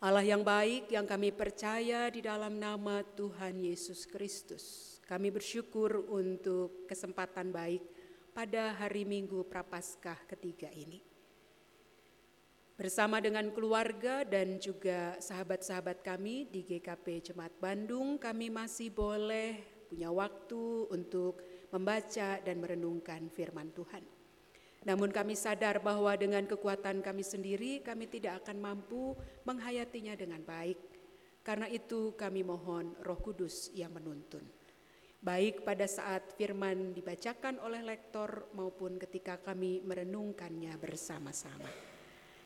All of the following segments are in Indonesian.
Allah yang baik yang kami percaya di dalam nama Tuhan Yesus Kristus. Kami bersyukur untuk kesempatan baik pada hari Minggu Prapaskah ketiga ini. Bersama dengan keluarga dan juga sahabat-sahabat kami di GKP Jemaat Bandung, kami masih boleh punya waktu untuk membaca dan merenungkan firman Tuhan. Namun kami sadar bahwa dengan kekuatan kami sendiri kami tidak akan mampu menghayatinya dengan baik. Karena itu kami mohon Roh Kudus yang menuntun. Baik pada saat firman dibacakan oleh lektor maupun ketika kami merenungkannya bersama-sama.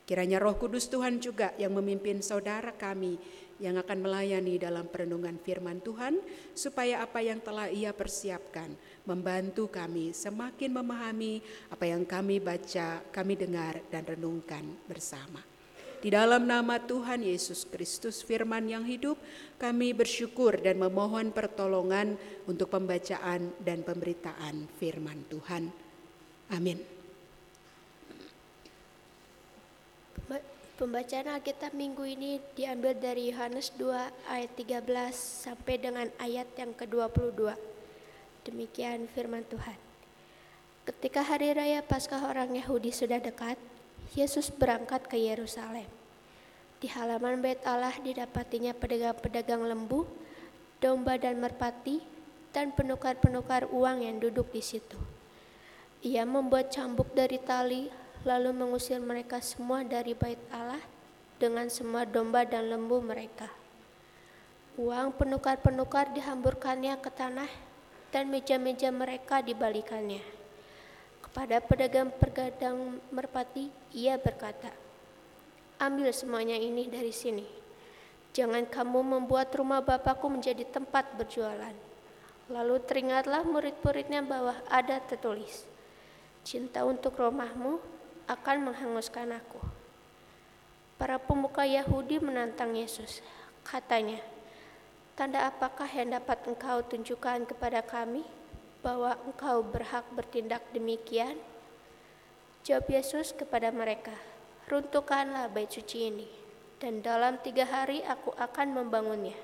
Kiranya Roh Kudus Tuhan juga yang memimpin saudara kami yang akan melayani dalam perenungan firman Tuhan, supaya apa yang telah Ia persiapkan membantu kami semakin memahami apa yang kami baca, kami dengar, dan renungkan bersama. Di dalam nama Tuhan Yesus Kristus, Firman yang hidup, kami bersyukur dan memohon pertolongan untuk pembacaan dan pemberitaan Firman Tuhan. Amin. Pembacaan Alkitab minggu ini diambil dari Yohanes 2 ayat 13 sampai dengan ayat yang ke-22. Demikian firman Tuhan. Ketika hari raya Paskah orang Yahudi sudah dekat, Yesus berangkat ke Yerusalem. Di halaman bait Allah didapatinya pedagang-pedagang lembu, domba dan merpati, dan penukar-penukar uang yang duduk di situ. Ia membuat cambuk dari tali lalu mengusir mereka semua dari bait Allah dengan semua domba dan lembu mereka. Uang penukar-penukar dihamburkannya ke tanah dan meja-meja mereka dibalikannya. Kepada pedagang-pedagang merpati, ia berkata, Ambil semuanya ini dari sini. Jangan kamu membuat rumah Bapakku menjadi tempat berjualan. Lalu teringatlah murid-muridnya bahwa ada tertulis, Cinta untuk rumahmu akan menghanguskan aku. Para pemuka Yahudi menantang Yesus. Katanya, tanda apakah yang dapat engkau tunjukkan kepada kami bahwa engkau berhak bertindak demikian? Jawab Yesus kepada mereka, runtuhkanlah bait suci ini, dan dalam tiga hari aku akan membangunnya.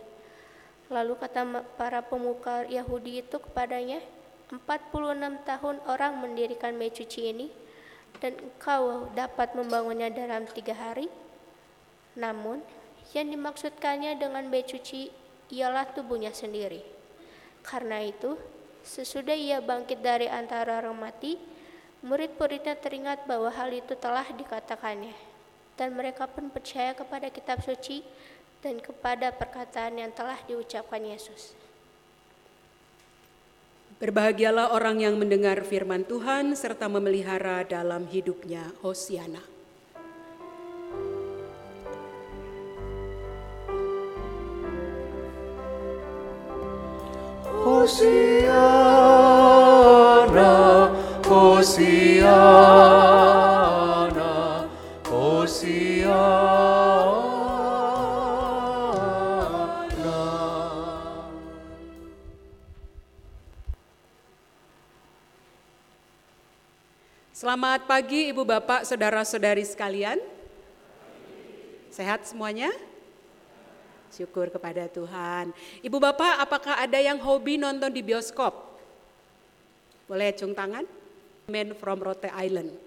Lalu kata para pemuka Yahudi itu kepadanya, 46 tahun orang mendirikan bait suci ini, dan engkau dapat membangunnya dalam tiga hari. Namun, yang dimaksudkannya dengan bait suci ialah tubuhnya sendiri. Karena itu, sesudah ia bangkit dari antara orang mati, murid-muridnya teringat bahwa hal itu telah dikatakannya. Dan mereka pun percaya kepada kitab suci dan kepada perkataan yang telah diucapkan Yesus. Berbahagialah orang yang mendengar firman Tuhan serta memelihara dalam hidupnya. Hosiana. Hosiana, Hosiana, pagi Ibu Bapak, Saudara-saudari sekalian. Sehat semuanya? Syukur kepada Tuhan. Ibu Bapak, apakah ada yang hobi nonton di bioskop? Boleh cung tangan? Man from Rote Island.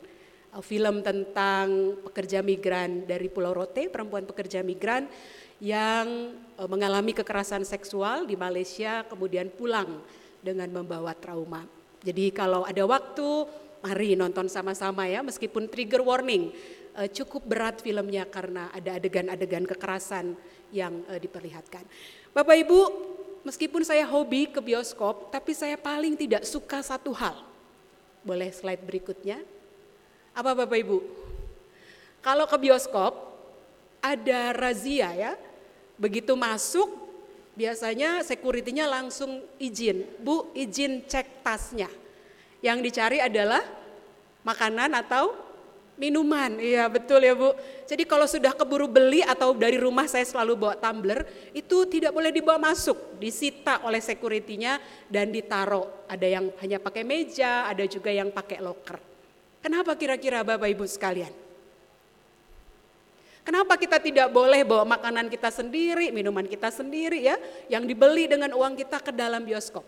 Film tentang pekerja migran dari Pulau Rote, perempuan pekerja migran yang eh, mengalami kekerasan seksual di Malaysia kemudian pulang dengan membawa trauma. Jadi kalau ada waktu, mari nonton sama-sama ya meskipun trigger warning. Eh, cukup berat filmnya karena ada adegan-adegan kekerasan yang eh, diperlihatkan. Bapak Ibu, meskipun saya hobi ke bioskop, tapi saya paling tidak suka satu hal. Boleh slide berikutnya? Apa Bapak Ibu? Kalau ke bioskop ada razia ya. Begitu masuk biasanya security-nya langsung izin. Bu, izin cek tasnya. Yang dicari adalah makanan atau minuman. Iya, betul ya, Bu. Jadi kalau sudah keburu beli atau dari rumah saya selalu bawa tumbler, itu tidak boleh dibawa masuk, disita oleh security-nya dan ditaruh. Ada yang hanya pakai meja, ada juga yang pakai locker. Kenapa kira-kira Bapak Ibu sekalian? Kenapa kita tidak boleh bawa makanan kita sendiri, minuman kita sendiri ya, yang dibeli dengan uang kita ke dalam bioskop?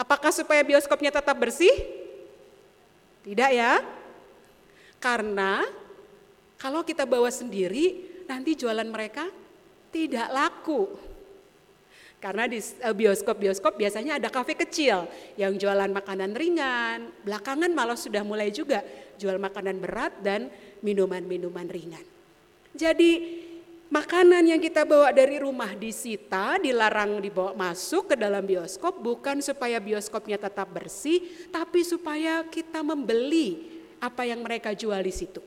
Apakah supaya bioskopnya tetap bersih? Tidak ya. Karena kalau kita bawa sendiri, nanti jualan mereka tidak laku. Karena di eh, bioskop-bioskop biasanya ada kafe kecil yang jualan makanan ringan, belakangan malah sudah mulai juga jual makanan berat dan minuman-minuman ringan. Jadi makanan yang kita bawa dari rumah disita, dilarang dibawa masuk ke dalam bioskop bukan supaya bioskopnya tetap bersih, tapi supaya kita membeli apa yang mereka jual di situ.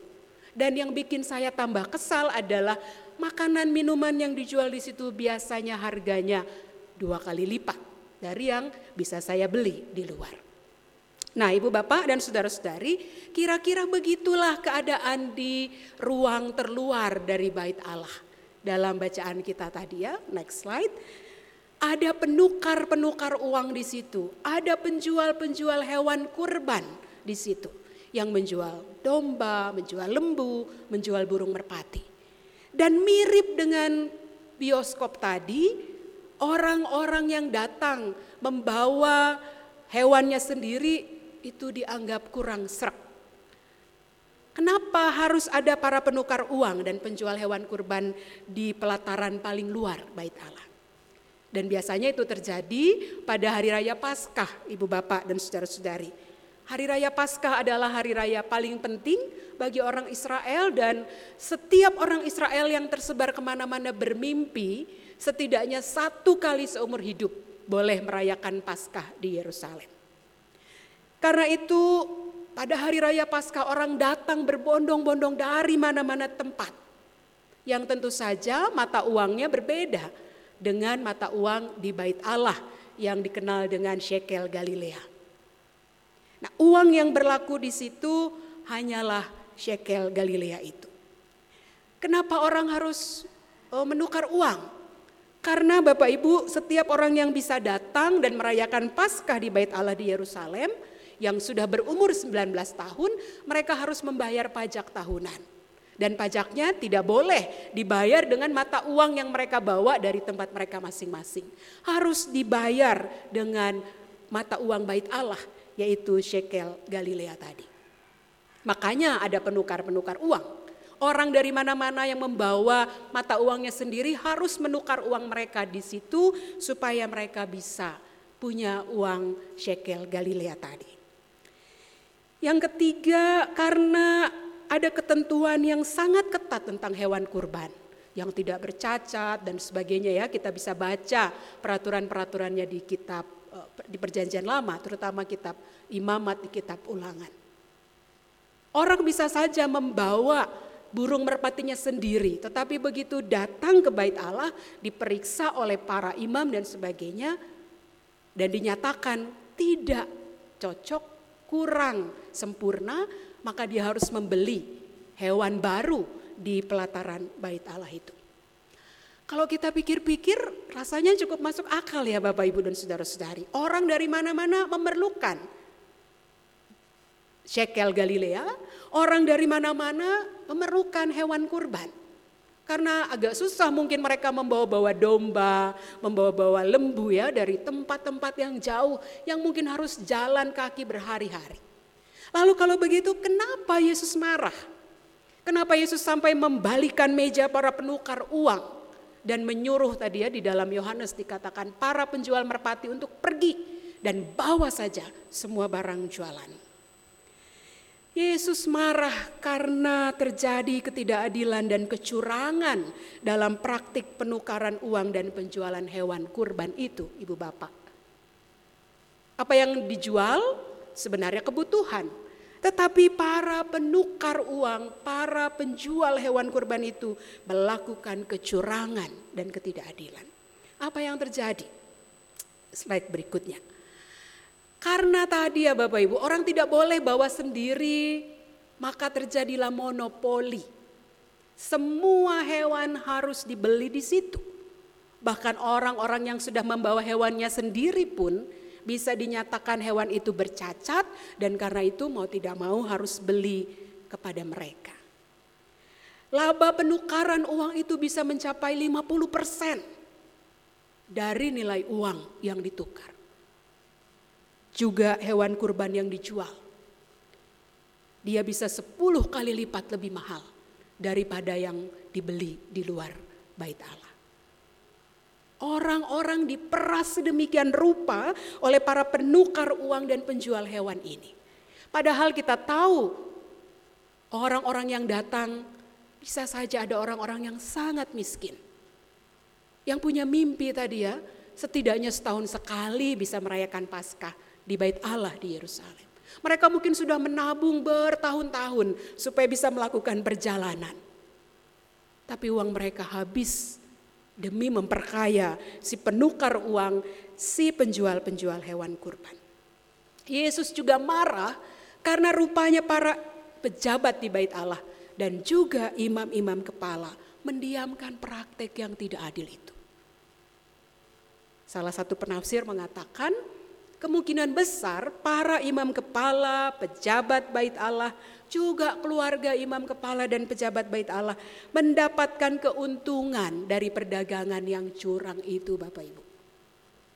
Dan yang bikin saya tambah kesal adalah makanan minuman yang dijual di situ biasanya harganya dua kali lipat dari yang bisa saya beli di luar. Nah, Ibu Bapak dan saudara-saudari, kira-kira begitulah keadaan di ruang terluar dari bait Allah. Dalam bacaan kita tadi ya, next slide. Ada penukar-penukar uang di situ, ada penjual-penjual hewan kurban di situ yang menjual domba, menjual lembu, menjual burung merpati. Dan mirip dengan bioskop tadi, orang-orang yang datang membawa hewannya sendiri itu dianggap kurang serak. Kenapa harus ada para penukar uang dan penjual hewan kurban di pelataran paling luar bait Allah? Dan biasanya itu terjadi pada hari raya Paskah, Ibu Bapak dan saudara-saudari. Hari raya Paskah adalah hari raya paling penting bagi orang Israel dan setiap orang Israel yang tersebar ke mana-mana bermimpi setidaknya satu kali seumur hidup boleh merayakan Paskah di Yerusalem. Karena itu pada hari raya Paskah orang datang berbondong-bondong dari mana-mana tempat. Yang tentu saja mata uangnya berbeda dengan mata uang di bait Allah yang dikenal dengan shekel Galilea. Nah, uang yang berlaku di situ hanyalah shekel Galilea itu. Kenapa orang harus oh, menukar uang? Karena Bapak Ibu, setiap orang yang bisa datang dan merayakan Paskah di Bait Allah di Yerusalem, yang sudah berumur 19 tahun, mereka harus membayar pajak tahunan. Dan pajaknya tidak boleh dibayar dengan mata uang yang mereka bawa dari tempat mereka masing-masing. Harus dibayar dengan mata uang bait Allah, yaitu shekel Galilea tadi. Makanya ada penukar-penukar uang. Orang dari mana-mana yang membawa mata uangnya sendiri harus menukar uang mereka di situ supaya mereka bisa punya uang shekel Galilea tadi. Yang ketiga, karena ada ketentuan yang sangat ketat tentang hewan kurban yang tidak bercacat dan sebagainya ya. Kita bisa baca peraturan-peraturannya di kitab eh, di perjanjian lama, terutama kitab imamat di kitab ulangan. Orang bisa saja membawa burung merpatinya sendiri, tetapi begitu datang ke bait Allah diperiksa oleh para imam dan sebagainya dan dinyatakan tidak cocok kurang sempurna, maka dia harus membeli hewan baru di pelataran bait Allah itu. Kalau kita pikir-pikir rasanya cukup masuk akal ya Bapak Ibu dan Saudara-saudari. Orang dari mana-mana memerlukan shekel Galilea, orang dari mana-mana memerlukan hewan kurban. Karena agak susah mungkin mereka membawa-bawa domba, membawa-bawa lembu ya dari tempat-tempat yang jauh yang mungkin harus jalan kaki berhari-hari. Lalu kalau begitu kenapa Yesus marah? Kenapa Yesus sampai membalikan meja para penukar uang dan menyuruh tadi ya di dalam Yohanes dikatakan para penjual merpati untuk pergi dan bawa saja semua barang jualan. Yesus marah karena terjadi ketidakadilan dan kecurangan dalam praktik penukaran uang dan penjualan hewan kurban itu, Ibu Bapak. Apa yang dijual sebenarnya kebutuhan, tetapi para penukar uang, para penjual hewan kurban itu melakukan kecurangan dan ketidakadilan. Apa yang terjadi? Slide berikutnya. Karena tadi ya Bapak Ibu, orang tidak boleh bawa sendiri, maka terjadilah monopoli. Semua hewan harus dibeli di situ. Bahkan orang-orang yang sudah membawa hewannya sendiri pun bisa dinyatakan hewan itu bercacat dan karena itu mau tidak mau harus beli kepada mereka. Laba penukaran uang itu bisa mencapai 50% dari nilai uang yang ditukar. Juga hewan kurban yang dijual. Dia bisa 10 kali lipat lebih mahal daripada yang dibeli di luar bait Allah. Orang-orang diperas sedemikian rupa oleh para penukar uang dan penjual hewan ini. Padahal kita tahu orang-orang yang datang bisa saja ada orang-orang yang sangat miskin. Yang punya mimpi tadi ya, setidaknya setahun sekali bisa merayakan Paskah di bait Allah di Yerusalem. Mereka mungkin sudah menabung bertahun-tahun supaya bisa melakukan perjalanan. Tapi uang mereka habis demi memperkaya si penukar uang, si penjual-penjual hewan kurban. Yesus juga marah karena rupanya para pejabat di bait Allah dan juga imam-imam kepala mendiamkan praktek yang tidak adil itu. Salah satu penafsir mengatakan kemungkinan besar para imam kepala, pejabat bait Allah juga keluarga imam kepala dan pejabat bait Allah mendapatkan keuntungan dari perdagangan yang curang itu Bapak Ibu.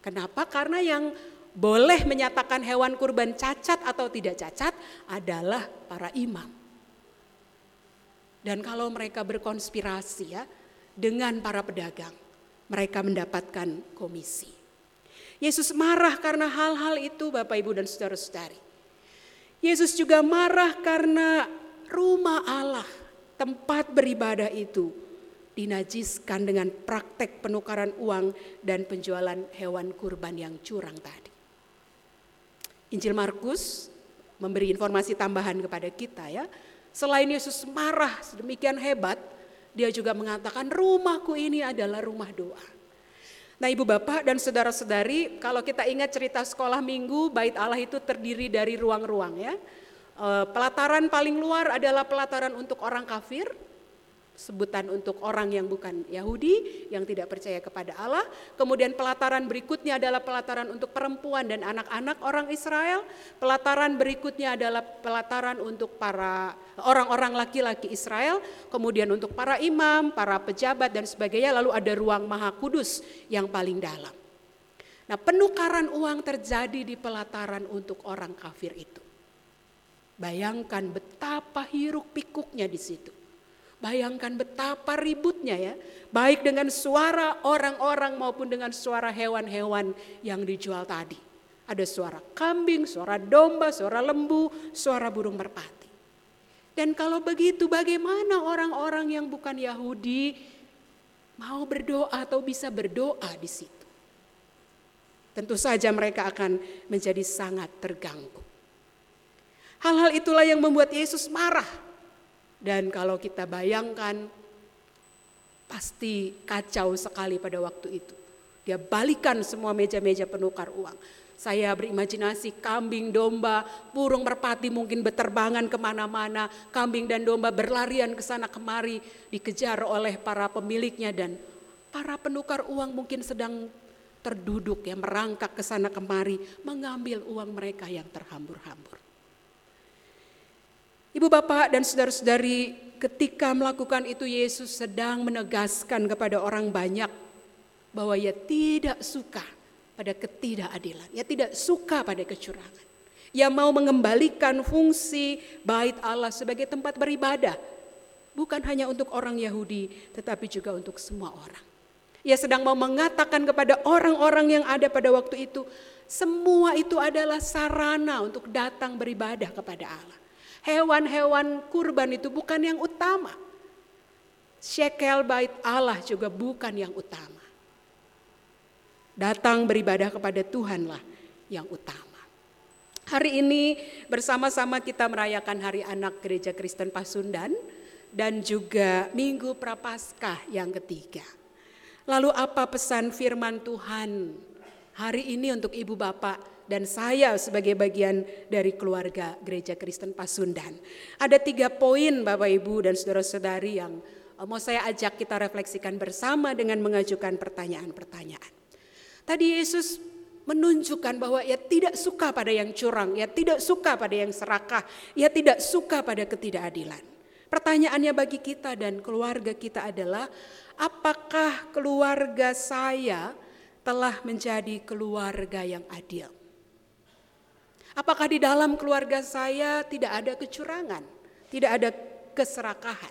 Kenapa? Karena yang boleh menyatakan hewan kurban cacat atau tidak cacat adalah para imam. Dan kalau mereka berkonspirasi ya dengan para pedagang, mereka mendapatkan komisi. Yesus marah karena hal-hal itu Bapak Ibu dan saudara-saudari. Yesus juga marah karena rumah Allah, tempat beribadah itu dinajiskan dengan praktek penukaran uang dan penjualan hewan kurban yang curang tadi. Injil Markus memberi informasi tambahan kepada kita ya. Selain Yesus marah sedemikian hebat, dia juga mengatakan rumahku ini adalah rumah doa. Nah ibu bapak dan saudara-saudari kalau kita ingat cerita sekolah minggu bait Allah itu terdiri dari ruang-ruang ya. Eh, pelataran paling luar adalah pelataran untuk orang kafir, sebutan untuk orang yang bukan Yahudi, yang tidak percaya kepada Allah. Kemudian pelataran berikutnya adalah pelataran untuk perempuan dan anak-anak orang Israel. Pelataran berikutnya adalah pelataran untuk para orang-orang laki-laki Israel. Kemudian untuk para imam, para pejabat dan sebagainya. Lalu ada ruang maha kudus yang paling dalam. Nah penukaran uang terjadi di pelataran untuk orang kafir itu. Bayangkan betapa hiruk pikuknya di situ Bayangkan betapa ributnya ya, baik dengan suara orang-orang maupun dengan suara hewan-hewan yang dijual tadi. Ada suara kambing, suara domba, suara lembu, suara burung merpati. Dan kalau begitu bagaimana orang-orang yang bukan Yahudi mau berdoa atau bisa berdoa di situ? Tentu saja mereka akan menjadi sangat terganggu. Hal-hal itulah yang membuat Yesus marah dan kalau kita bayangkan pasti kacau sekali pada waktu itu. Dia balikan semua meja-meja penukar uang. Saya berimajinasi kambing, domba, burung merpati mungkin berterbangan ke mana-mana. Kambing dan domba berlarian ke sana kemari, dikejar oleh para pemiliknya dan para penukar uang mungkin sedang terduduk ya merangkak ke sana kemari mengambil uang mereka yang terhambur-hambur. Ibu bapak dan saudara-saudari ketika melakukan itu Yesus sedang menegaskan kepada orang banyak bahwa ia tidak suka pada ketidakadilan. Ia tidak suka pada kecurangan. Ia mau mengembalikan fungsi bait Allah sebagai tempat beribadah. Bukan hanya untuk orang Yahudi tetapi juga untuk semua orang. Ia sedang mau mengatakan kepada orang-orang yang ada pada waktu itu, semua itu adalah sarana untuk datang beribadah kepada Allah hewan-hewan kurban itu bukan yang utama. Shekel bait Allah juga bukan yang utama. Datang beribadah kepada Tuhanlah yang utama. Hari ini bersama-sama kita merayakan Hari Anak Gereja Kristen Pasundan dan juga Minggu Prapaskah yang ketiga. Lalu apa pesan firman Tuhan hari ini untuk ibu bapak dan saya sebagai bagian dari keluarga Gereja Kristen Pasundan. Ada tiga poin Bapak Ibu dan saudara-saudari yang eh, mau saya ajak kita refleksikan bersama dengan mengajukan pertanyaan-pertanyaan. Tadi Yesus menunjukkan bahwa ia tidak suka pada yang curang, ia tidak suka pada yang serakah, ia tidak suka pada ketidakadilan. Pertanyaannya bagi kita dan keluarga kita adalah, apakah keluarga saya telah menjadi keluarga yang adil? Apakah di dalam keluarga saya tidak ada kecurangan, tidak ada keserakahan?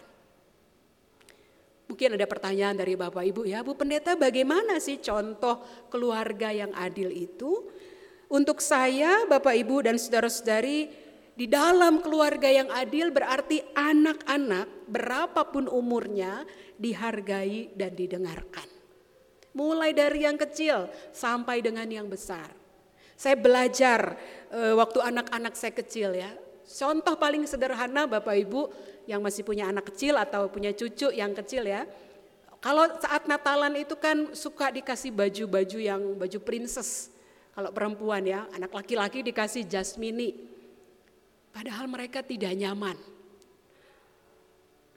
Mungkin ada pertanyaan dari Bapak Ibu ya, Bu Pendeta bagaimana sih contoh keluarga yang adil itu? Untuk saya, Bapak Ibu dan saudara-saudari, di dalam keluarga yang adil berarti anak-anak berapapun umurnya dihargai dan didengarkan. Mulai dari yang kecil sampai dengan yang besar. Saya belajar waktu anak-anak saya kecil ya. Contoh paling sederhana Bapak Ibu yang masih punya anak kecil atau punya cucu yang kecil ya. Kalau saat Natalan itu kan suka dikasih baju-baju yang baju princess. Kalau perempuan ya, anak laki-laki dikasih jasmini. Padahal mereka tidak nyaman.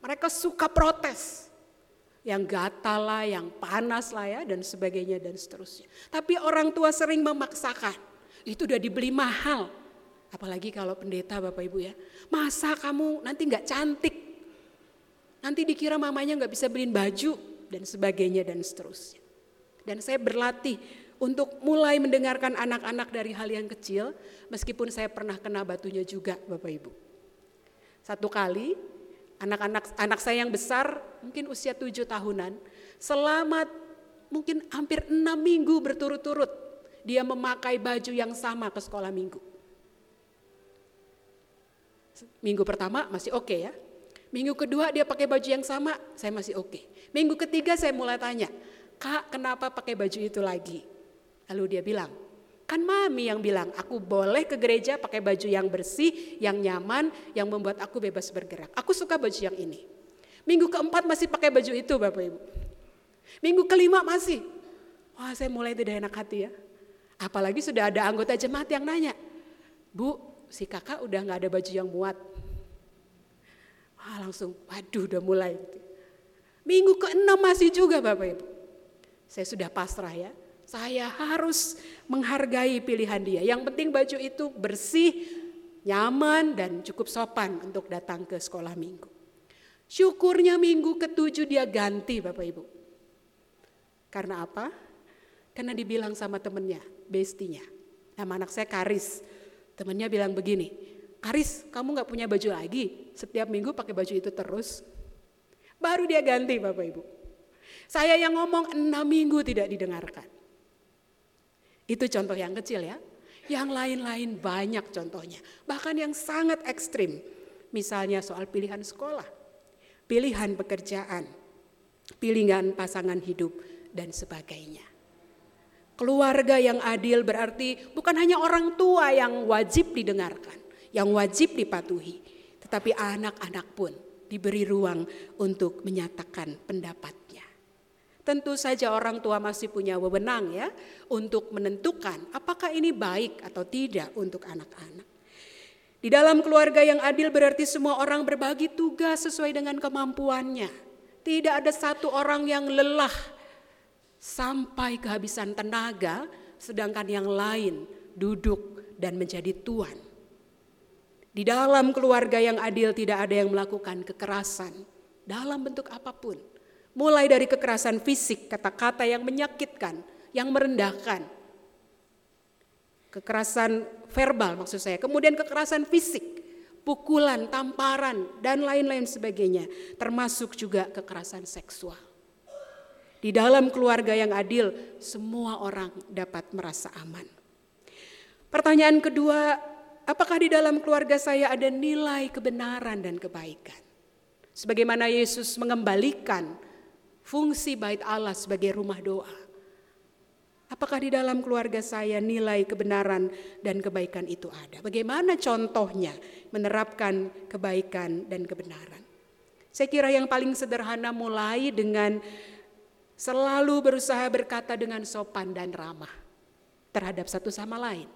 Mereka suka protes. Yang gatal lah, yang panas lah ya, dan sebagainya dan seterusnya. Tapi orang tua sering memaksakan. Itu udah dibeli mahal. Apalagi kalau pendeta Bapak Ibu ya. Masa kamu nanti nggak cantik? Nanti dikira mamanya nggak bisa beliin baju dan sebagainya dan seterusnya. Dan saya berlatih untuk mulai mendengarkan anak-anak dari hal yang kecil, meskipun saya pernah kena batunya juga Bapak Ibu. Satu kali anak-anak anak saya yang besar mungkin usia tujuh tahunan, selama mungkin hampir enam minggu berturut-turut dia memakai baju yang sama ke sekolah minggu. Minggu pertama masih oke okay ya. Minggu kedua dia pakai baju yang sama, saya masih oke. Okay. Minggu ketiga saya mulai tanya, kak kenapa pakai baju itu lagi? Lalu dia bilang, kan mami yang bilang aku boleh ke gereja pakai baju yang bersih, yang nyaman, yang membuat aku bebas bergerak. Aku suka baju yang ini. Minggu keempat masih pakai baju itu Bapak Ibu. Minggu kelima masih. Wah saya mulai tidak enak hati ya. Apalagi sudah ada anggota jemaat yang nanya, Bu si kakak udah gak ada baju yang muat. Wah langsung, waduh udah mulai. Minggu ke-6 masih juga Bapak Ibu. Saya sudah pasrah ya. Saya harus menghargai pilihan dia. Yang penting baju itu bersih, nyaman, dan cukup sopan untuk datang ke sekolah minggu. Syukurnya minggu ketujuh dia ganti Bapak Ibu. Karena apa? Karena dibilang sama temennya, bestinya. Nama anak saya Karis. Temennya bilang begini, Karis kamu gak punya baju lagi? Setiap minggu pakai baju itu terus. Baru dia ganti Bapak Ibu. Saya yang ngomong enam minggu tidak didengarkan. Itu contoh yang kecil ya. Yang lain-lain banyak contohnya. Bahkan yang sangat ekstrim. Misalnya soal pilihan sekolah, pilihan pekerjaan, pilihan pasangan hidup, dan sebagainya. Keluarga yang adil berarti bukan hanya orang tua yang wajib didengarkan, yang wajib dipatuhi, tetapi anak-anak pun diberi ruang untuk menyatakan pendapatnya. Tentu saja orang tua masih punya wewenang ya untuk menentukan apakah ini baik atau tidak untuk anak-anak. Di dalam keluarga yang adil berarti semua orang berbagi tugas sesuai dengan kemampuannya. Tidak ada satu orang yang lelah sampai kehabisan tenaga sedangkan yang lain duduk dan menjadi tuan. Di dalam keluarga yang adil tidak ada yang melakukan kekerasan dalam bentuk apa pun. Mulai dari kekerasan fisik, kata-kata yang menyakitkan, yang merendahkan. Kekerasan verbal maksud saya. Kemudian kekerasan fisik, pukulan, tamparan, dan lain-lain sebagainya. Termasuk juga kekerasan seksual. Di dalam keluarga yang adil, semua orang dapat merasa aman. Pertanyaan kedua, Apakah di dalam keluarga saya ada nilai kebenaran dan kebaikan? Sebagaimana Yesus mengembalikan fungsi bait Allah sebagai rumah doa. Apakah di dalam keluarga saya nilai kebenaran dan kebaikan itu ada? Bagaimana contohnya menerapkan kebaikan dan kebenaran? Saya kira yang paling sederhana mulai dengan selalu berusaha berkata dengan sopan dan ramah terhadap satu sama lain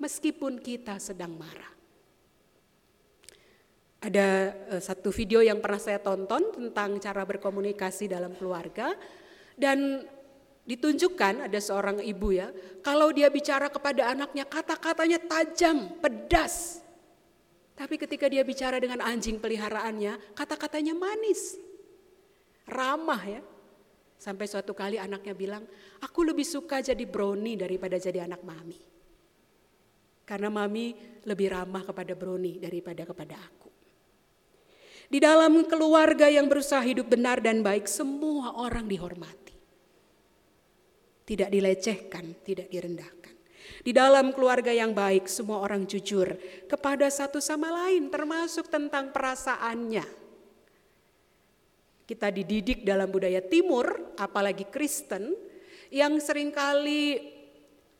meskipun kita sedang marah. Ada uh, satu video yang pernah saya tonton tentang cara berkomunikasi dalam keluarga dan ditunjukkan ada seorang ibu ya, kalau dia bicara kepada anaknya kata-katanya tajam, pedas. Tapi ketika dia bicara dengan anjing peliharaannya, kata-katanya manis. Ramah ya. Sampai suatu kali anaknya bilang, aku lebih suka jadi brownie daripada jadi anak mami. Karena mami lebih ramah kepada brownie daripada kepada aku. Di dalam keluarga yang berusaha hidup benar dan baik, semua orang dihormati. Tidak dilecehkan, tidak direndahkan. Di dalam keluarga yang baik, semua orang jujur kepada satu sama lain, termasuk tentang perasaannya. Kita dididik dalam budaya Timur, apalagi Kristen, yang sering kali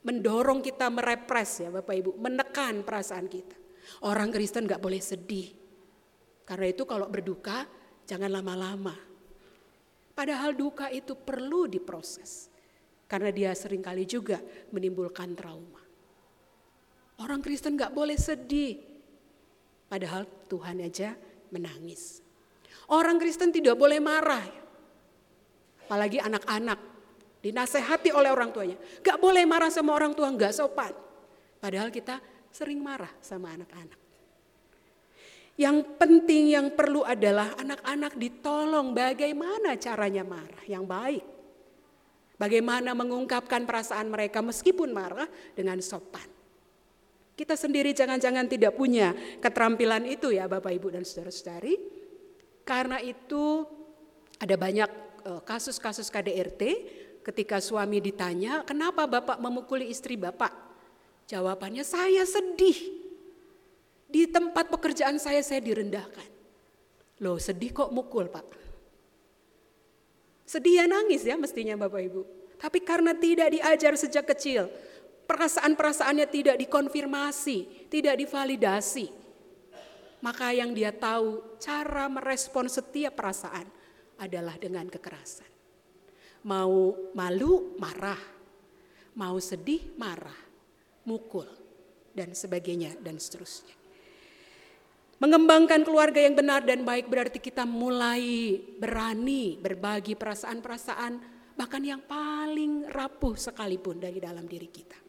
mendorong kita merepres ya Bapak Ibu, menekan perasaan kita. Orang Kristen gak boleh sedih, karena itu kalau berduka jangan lama-lama. Padahal duka itu perlu diproses. Karena dia sering kali juga menimbulkan trauma. Orang Kristen gak boleh sedih. Padahal Tuhan aja menangis. Orang Kristen tidak boleh marah. Apalagi anak-anak. Dinasehati oleh orang tuanya. Gak boleh marah sama orang tua, gak sopan. Padahal kita sering marah sama anak-anak. Yang penting yang perlu adalah anak-anak ditolong bagaimana caranya marah yang baik. Bagaimana mengungkapkan perasaan mereka meskipun marah dengan sopan. Kita sendiri jangan-jangan tidak punya keterampilan itu ya Bapak Ibu dan Saudara-saudari. Karena itu ada banyak eh, kasus-kasus KDRT ketika suami ditanya, "Kenapa Bapak memukuli istri Bapak?" Jawabannya, "Saya sedih." Di tempat pekerjaan saya, saya direndahkan. Loh sedih kok mukul pak? Sedih ya nangis ya mestinya Bapak Ibu. Tapi karena tidak diajar sejak kecil, perasaan-perasaannya tidak dikonfirmasi, tidak divalidasi. Maka yang dia tahu cara merespon setiap perasaan adalah dengan kekerasan. Mau malu, marah. Mau sedih, marah. Mukul, dan sebagainya, dan seterusnya. Mengembangkan keluarga yang benar dan baik berarti kita mulai berani berbagi perasaan-perasaan bahkan yang paling rapuh sekalipun dari dalam diri kita.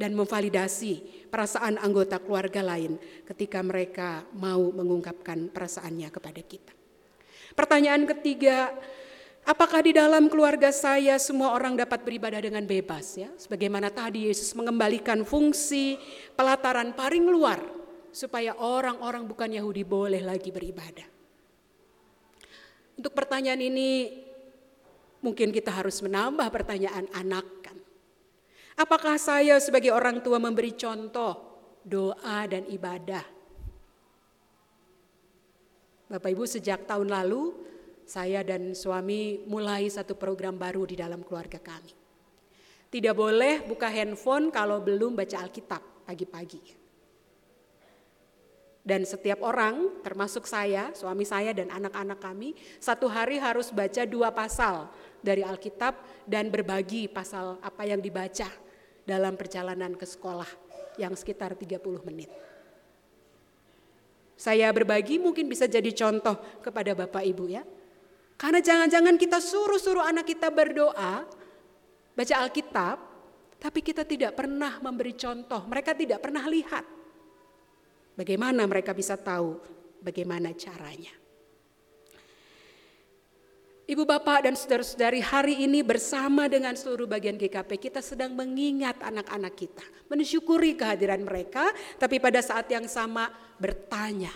Dan memvalidasi perasaan anggota keluarga lain ketika mereka mau mengungkapkan perasaannya kepada kita. Pertanyaan ketiga, apakah di dalam keluarga saya semua orang dapat beribadah dengan bebas ya? Sebagaimana tadi Yesus mengembalikan fungsi pelataran paling luar supaya orang-orang bukan Yahudi boleh lagi beribadah. Untuk pertanyaan ini mungkin kita harus menambah pertanyaan anak. Apakah saya sebagai orang tua memberi contoh doa dan ibadah? Bapak Ibu sejak tahun lalu saya dan suami mulai satu program baru di dalam keluarga kami. Tidak boleh buka handphone kalau belum baca Alkitab pagi-pagi. Dan setiap orang, termasuk saya, suami saya dan anak-anak kami, satu hari harus baca dua pasal dari Alkitab dan berbagi pasal apa yang dibaca dalam perjalanan ke sekolah yang sekitar 30 menit. Saya berbagi mungkin bisa jadi contoh kepada Bapak Ibu ya. Karena jangan-jangan kita suruh-suruh anak kita berdoa, baca Alkitab, tapi kita tidak pernah memberi contoh, mereka tidak pernah lihat Bagaimana mereka bisa tahu bagaimana caranya? Ibu bapak dan saudara-saudari hari ini bersama dengan seluruh bagian GKP kita sedang mengingat anak-anak kita. Mensyukuri kehadiran mereka tapi pada saat yang sama bertanya.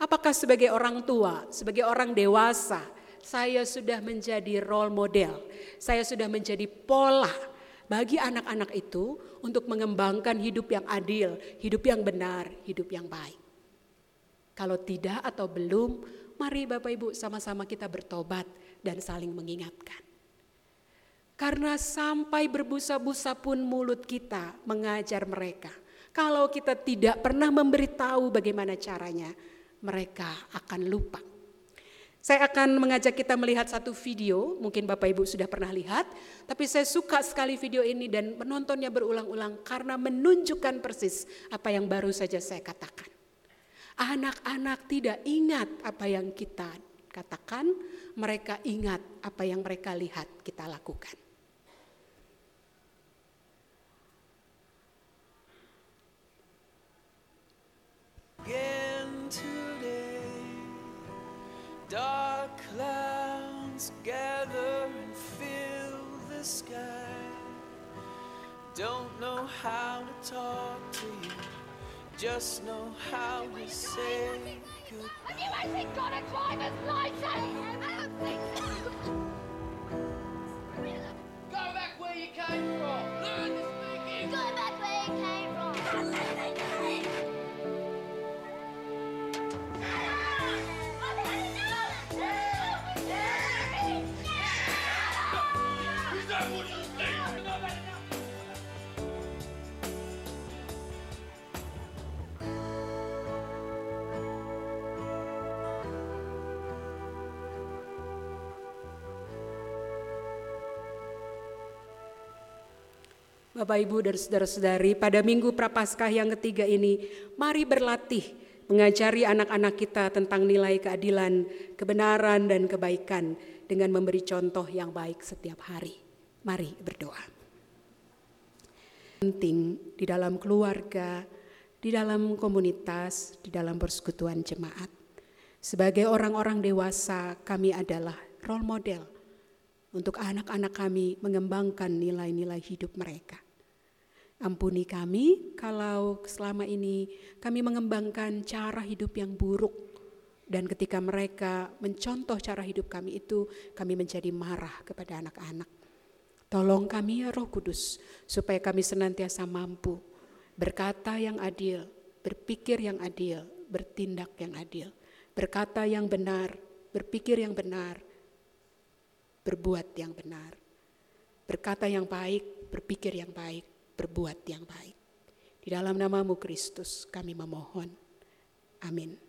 Apakah sebagai orang tua, sebagai orang dewasa saya sudah menjadi role model. Saya sudah menjadi pola bagi anak-anak itu untuk mengembangkan hidup yang adil, hidup yang benar, hidup yang baik. Kalau tidak atau belum, mari Bapak Ibu sama-sama kita bertobat dan saling mengingatkan. Karena sampai berbusa-busa pun mulut kita mengajar mereka. Kalau kita tidak pernah memberitahu bagaimana caranya, mereka akan lupa. Saya akan mengajak kita melihat satu video, mungkin Bapak Ibu sudah pernah lihat, tapi saya suka sekali video ini dan menontonnya berulang-ulang karena menunjukkan persis apa yang baru saja saya katakan. Anak-anak tidak ingat apa yang kita katakan, mereka ingat apa yang mereka lihat kita lakukan. Again today, dark clouds gather and fill the sky. Don't know how to talk to you. Just know how to say goodbye. Have you actually got a driver's license? Bapak Ibu dan saudara-saudari, pada minggu Prapaskah yang ketiga ini, mari berlatih mengajari anak-anak kita tentang nilai keadilan, kebenaran dan kebaikan dengan memberi contoh yang baik setiap hari. Mari berdoa. Penting di dalam keluarga, di dalam komunitas, di dalam persekutuan jemaat. Sebagai orang-orang dewasa, kami adalah role model untuk anak-anak kami mengembangkan nilai-nilai hidup mereka. Ampuni kami kalau selama ini kami mengembangkan cara hidup yang buruk dan ketika mereka mencontoh cara hidup kami itu kami menjadi marah kepada anak-anak. Tolong kami ya Roh Kudus supaya kami senantiasa mampu berkata yang adil, berpikir yang adil, bertindak yang adil, berkata yang benar, berpikir yang benar, berbuat yang benar. Berkata yang baik, berpikir yang baik, berbuat yang baik. Di dalam namamu Kristus kami memohon. Amin.